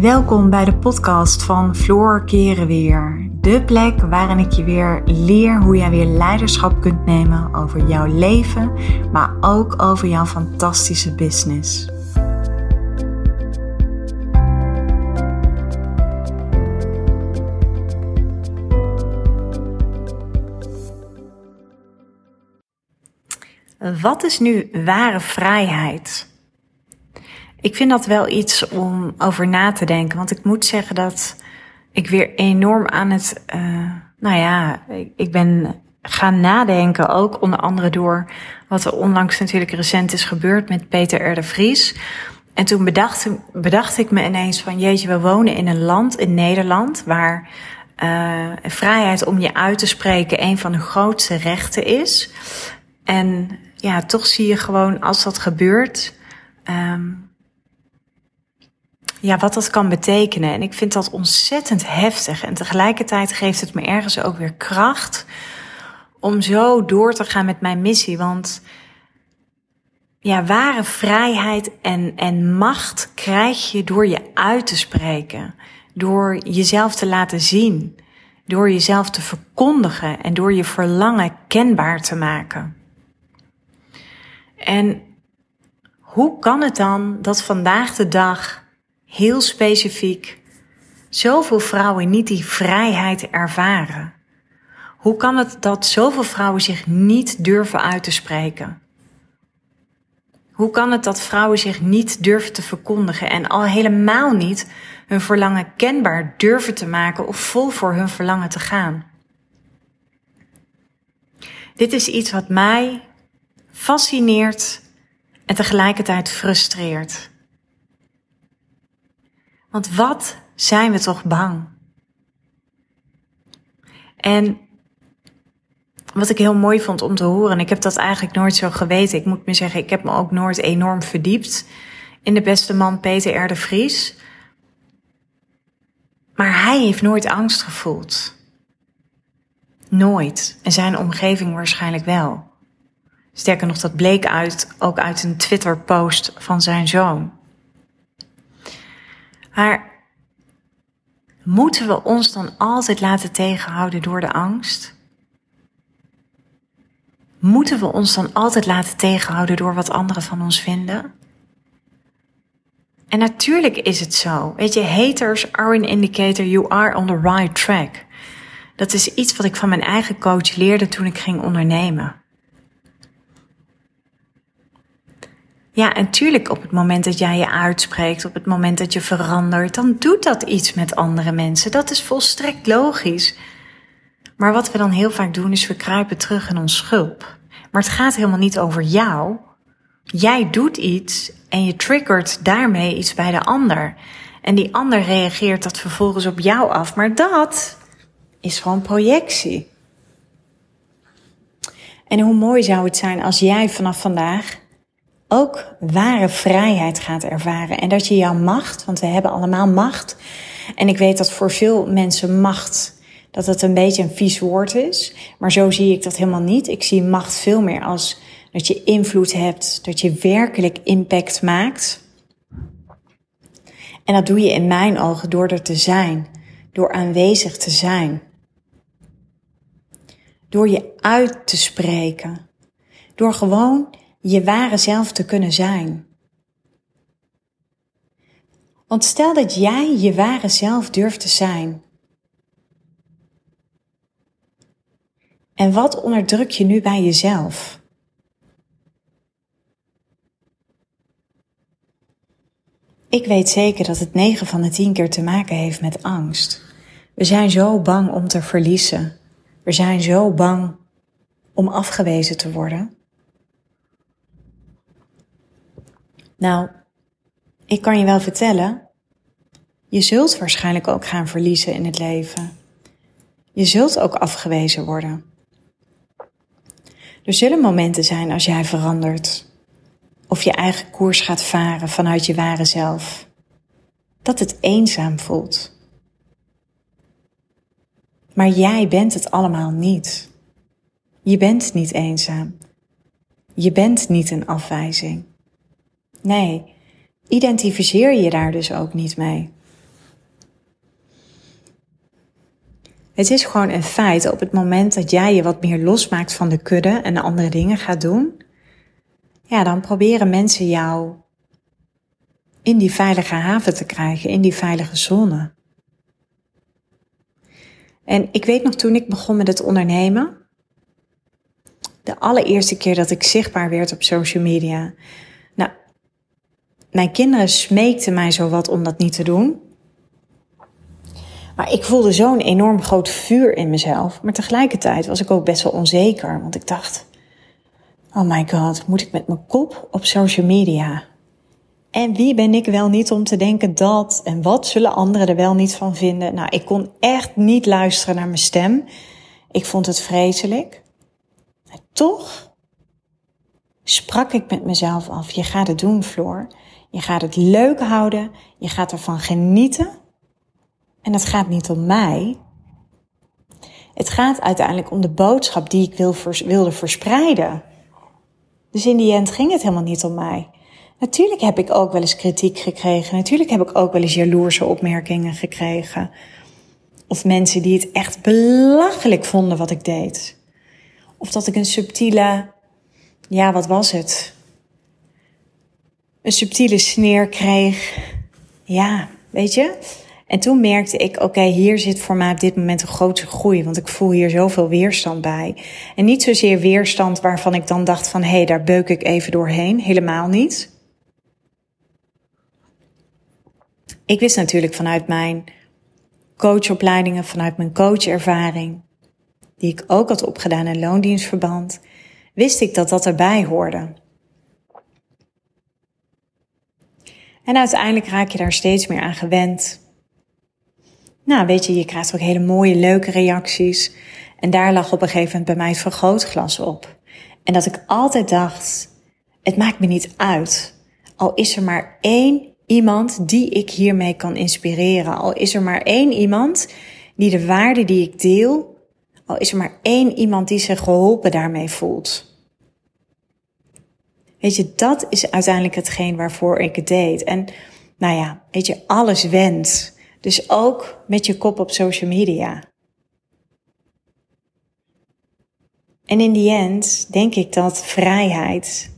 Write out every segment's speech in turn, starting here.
Welkom bij de podcast van Floor Keren Weer. De plek waarin ik je weer leer hoe jij weer leiderschap kunt nemen over jouw leven, maar ook over jouw fantastische business. Wat is nu ware vrijheid? Ik vind dat wel iets om over na te denken. Want ik moet zeggen dat ik weer enorm aan het. Uh, nou ja, ik ben gaan nadenken. Ook onder andere door wat er onlangs natuurlijk recent is gebeurd met Peter R. Vries. En toen bedacht, bedacht ik me ineens van jeetje, we wonen in een land in Nederland waar uh, vrijheid om je uit te spreken een van de grootste rechten is. En ja, toch zie je gewoon als dat gebeurt, um, ja, wat dat kan betekenen. En ik vind dat ontzettend heftig. En tegelijkertijd geeft het me ergens ook weer kracht om zo door te gaan met mijn missie. Want ja, ware vrijheid en, en macht krijg je door je uit te spreken. Door jezelf te laten zien. Door jezelf te verkondigen en door je verlangen kenbaar te maken. En hoe kan het dan dat vandaag de dag heel specifiek zoveel vrouwen niet die vrijheid ervaren? Hoe kan het dat zoveel vrouwen zich niet durven uit te spreken? Hoe kan het dat vrouwen zich niet durven te verkondigen en al helemaal niet hun verlangen kenbaar durven te maken of vol voor hun verlangen te gaan? Dit is iets wat mij fascineert en tegelijkertijd frustreert. Want wat zijn we toch bang? En wat ik heel mooi vond om te horen, en ik heb dat eigenlijk nooit zo geweten. Ik moet me zeggen, ik heb me ook nooit enorm verdiept in de beste man Peter R. de Vries. Maar hij heeft nooit angst gevoeld. Nooit. En zijn omgeving waarschijnlijk wel. Sterker nog, dat bleek uit, ook uit een Twitter-post van zijn zoon. Maar moeten we ons dan altijd laten tegenhouden door de angst? Moeten we ons dan altijd laten tegenhouden door wat anderen van ons vinden? En natuurlijk is het zo. Weet je, haters are an indicator you are on the right track. Dat is iets wat ik van mijn eigen coach leerde toen ik ging ondernemen. Ja, en tuurlijk op het moment dat jij je uitspreekt, op het moment dat je verandert, dan doet dat iets met andere mensen. Dat is volstrekt logisch. Maar wat we dan heel vaak doen, is we kruipen terug in ons schulp. Maar het gaat helemaal niet over jou. Jij doet iets en je triggert daarmee iets bij de ander. En die ander reageert dat vervolgens op jou af. Maar dat is gewoon projectie. En hoe mooi zou het zijn als jij vanaf vandaag ook ware vrijheid gaat ervaren. En dat je jouw macht, want we hebben allemaal macht. En ik weet dat voor veel mensen macht, dat het een beetje een vies woord is. Maar zo zie ik dat helemaal niet. Ik zie macht veel meer als dat je invloed hebt, dat je werkelijk impact maakt. En dat doe je in mijn ogen door er te zijn, door aanwezig te zijn. Door je uit te spreken. Door gewoon je ware zelf te kunnen zijn. Want stel dat jij je ware zelf durft te zijn. En wat onderdruk je nu bij jezelf? Ik weet zeker dat het 9 van de 10 keer te maken heeft met angst. We zijn zo bang om te verliezen. We zijn zo bang om afgewezen te worden. Nou, ik kan je wel vertellen, je zult waarschijnlijk ook gaan verliezen in het leven. Je zult ook afgewezen worden. Er zullen momenten zijn als jij verandert, of je eigen koers gaat varen vanuit je ware zelf, dat het eenzaam voelt. Maar jij bent het allemaal niet. Je bent niet eenzaam. Je bent niet een afwijzing. Nee, identificeer je daar dus ook niet mee. Het is gewoon een feit. Op het moment dat jij je wat meer losmaakt van de kudde en andere dingen gaat doen, ja, dan proberen mensen jou in die veilige haven te krijgen, in die veilige zone. En ik weet nog toen ik begon met het ondernemen, de allereerste keer dat ik zichtbaar werd op social media. Nou, mijn kinderen smeekten mij zo wat om dat niet te doen. Maar ik voelde zo'n enorm groot vuur in mezelf. Maar tegelijkertijd was ik ook best wel onzeker. Want ik dacht, oh my god, moet ik met mijn kop op social media? En wie ben ik wel niet om te denken dat? En wat zullen anderen er wel niet van vinden? Nou, ik kon echt niet luisteren naar mijn stem. Ik vond het vreselijk. Maar toch sprak ik met mezelf af. Je gaat het doen, Floor. Je gaat het leuk houden. Je gaat ervan genieten. En het gaat niet om mij. Het gaat uiteindelijk om de boodschap die ik wil wilde verspreiden. Dus in die end ging het helemaal niet om mij. Natuurlijk heb ik ook wel eens kritiek gekregen. Natuurlijk heb ik ook wel eens jaloerse opmerkingen gekregen. Of mensen die het echt belachelijk vonden wat ik deed. Of dat ik een subtiele, ja, wat was het? Een subtiele sneer kreeg. Ja, weet je? En toen merkte ik, oké, hier zit voor mij op dit moment een grote groei, want ik voel hier zoveel weerstand bij. En niet zozeer weerstand waarvan ik dan dacht van, hé, hey, daar beuk ik even doorheen. Helemaal niet. Ik wist natuurlijk vanuit mijn coachopleidingen, vanuit mijn coachervaring, die ik ook had opgedaan in loondienstverband, wist ik dat dat erbij hoorde. En uiteindelijk raak je daar steeds meer aan gewend. Nou, weet je, je krijgt ook hele mooie, leuke reacties. En daar lag op een gegeven moment bij mij het vergrootglas op. En dat ik altijd dacht, het maakt me niet uit. Al is er maar één iemand die ik hiermee kan inspireren. Al is er maar één iemand die de waarde die ik deel, al is er maar één iemand die zich geholpen daarmee voelt. Weet je, dat is uiteindelijk hetgeen waarvoor ik het deed. En nou ja, weet je, alles wendt. Dus ook met je kop op social media. En in die end denk ik dat vrijheid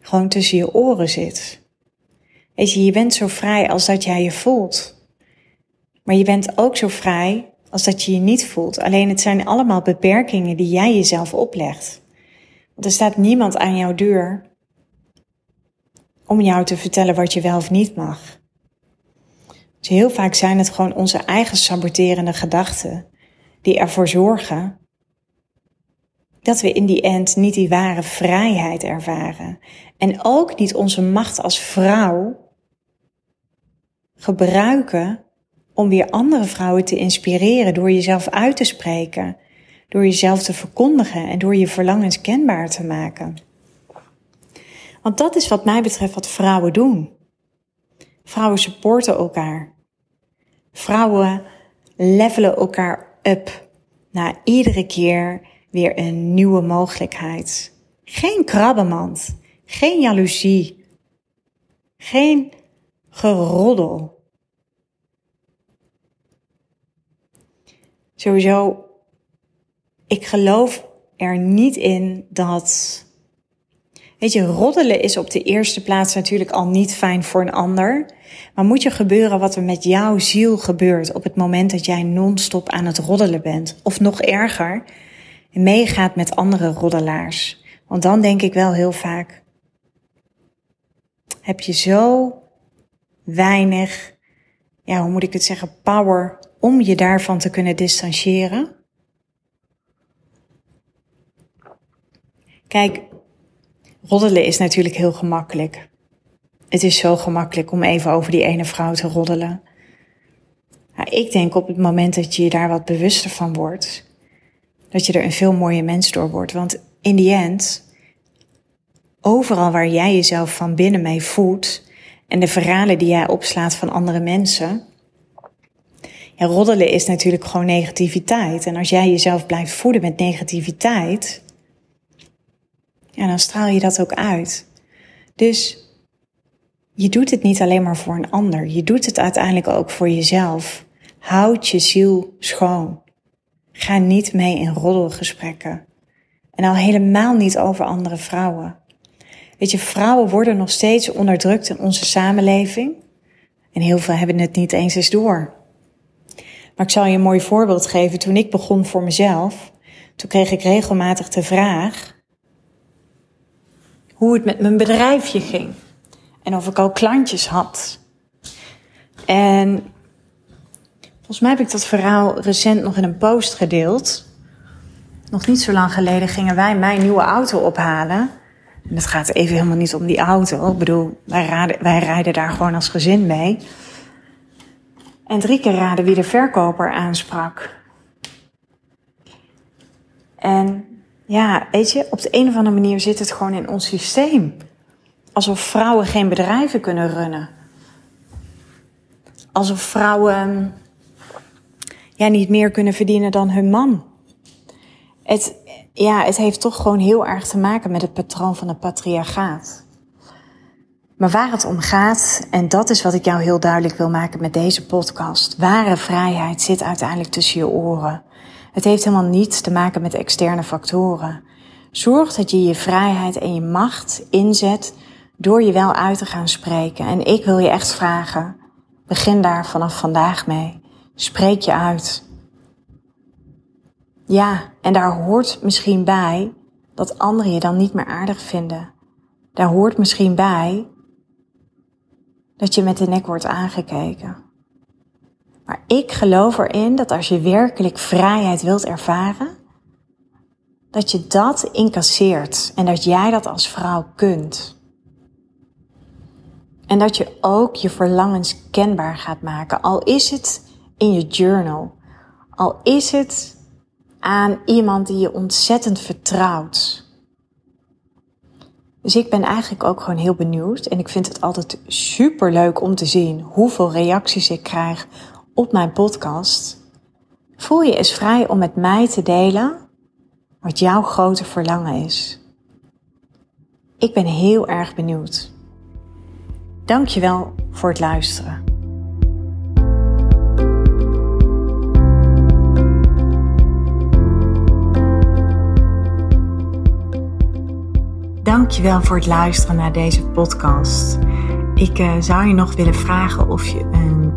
gewoon tussen je oren zit. Weet je, je bent zo vrij als dat jij je voelt. Maar je bent ook zo vrij als dat je je niet voelt. Alleen het zijn allemaal beperkingen die jij jezelf oplegt. Want er staat niemand aan jouw deur om jou te vertellen wat je wel of niet mag. Dus heel vaak zijn het gewoon onze eigen saboterende gedachten die ervoor zorgen dat we in die end niet die ware vrijheid ervaren. En ook niet onze macht als vrouw gebruiken om weer andere vrouwen te inspireren door jezelf uit te spreken, door jezelf te verkondigen en door je verlangens kenbaar te maken. Want dat is wat mij betreft wat vrouwen doen. Vrouwen supporten elkaar. Vrouwen levelen elkaar up na iedere keer weer een nieuwe mogelijkheid. Geen krabbenmand, geen jaloezie, geen geroddel. Sowieso, ik geloof er niet in dat. Weet je, roddelen is op de eerste plaats natuurlijk al niet fijn voor een ander. Maar moet je gebeuren wat er met jouw ziel gebeurt op het moment dat jij non-stop aan het roddelen bent? Of nog erger, meegaat met andere roddelaars. Want dan denk ik wel heel vaak, heb je zo weinig, ja, hoe moet ik het zeggen, power om je daarvan te kunnen distancieren? Kijk, roddelen is natuurlijk heel gemakkelijk. Het is zo gemakkelijk om even over die ene vrouw te roddelen. Ik denk op het moment dat je je daar wat bewuster van wordt, dat je er een veel mooier mens door wordt. Want in die end, overal waar jij jezelf van binnen mee voedt, en de verhalen die jij opslaat van andere mensen. Ja, roddelen is natuurlijk gewoon negativiteit. En als jij jezelf blijft voeden met negativiteit, ja, dan straal je dat ook uit. Dus je doet het niet alleen maar voor een ander. Je doet het uiteindelijk ook voor jezelf. Houd je ziel schoon. Ga niet mee in roddelgesprekken. En al helemaal niet over andere vrouwen. Weet je, vrouwen worden nog steeds onderdrukt in onze samenleving. En heel veel hebben het niet eens eens door. Maar ik zal je een mooi voorbeeld geven. Toen ik begon voor mezelf, toen kreeg ik regelmatig de vraag hoe het met mijn bedrijfje ging. En of ik al klantjes had. En volgens mij heb ik dat verhaal recent nog in een post gedeeld. Nog niet zo lang geleden gingen wij mijn nieuwe auto ophalen. En het gaat even helemaal niet om die auto. Ik bedoel, wij, raden, wij rijden daar gewoon als gezin mee. En drie keer raden wie de verkoper aansprak. En ja, weet je, op de een of andere manier zit het gewoon in ons systeem. Alsof vrouwen geen bedrijven kunnen runnen. Alsof vrouwen ja, niet meer kunnen verdienen dan hun man. Het, ja, het heeft toch gewoon heel erg te maken met het patroon van het patriarchaat. Maar waar het om gaat, en dat is wat ik jou heel duidelijk wil maken met deze podcast, ware vrijheid zit uiteindelijk tussen je oren. Het heeft helemaal niets te maken met externe factoren. Zorg dat je je vrijheid en je macht inzet door je wel uit te gaan spreken. En ik wil je echt vragen, begin daar vanaf vandaag mee. Spreek je uit. Ja, en daar hoort misschien bij dat anderen je dan niet meer aardig vinden. Daar hoort misschien bij dat je met de nek wordt aangekeken. Maar ik geloof erin dat als je werkelijk vrijheid wilt ervaren, dat je dat incasseert en dat jij dat als vrouw kunt. En dat je ook je verlangens kenbaar gaat maken, al is het in je journal, al is het aan iemand die je ontzettend vertrouwt. Dus ik ben eigenlijk ook gewoon heel benieuwd en ik vind het altijd super leuk om te zien hoeveel reacties ik krijg op mijn podcast. Voel je eens vrij om met mij te delen wat jouw grote verlangen is. Ik ben heel erg benieuwd. Dankjewel voor het luisteren. Dankjewel voor het luisteren naar deze podcast. Ik uh, zou je nog willen vragen of je een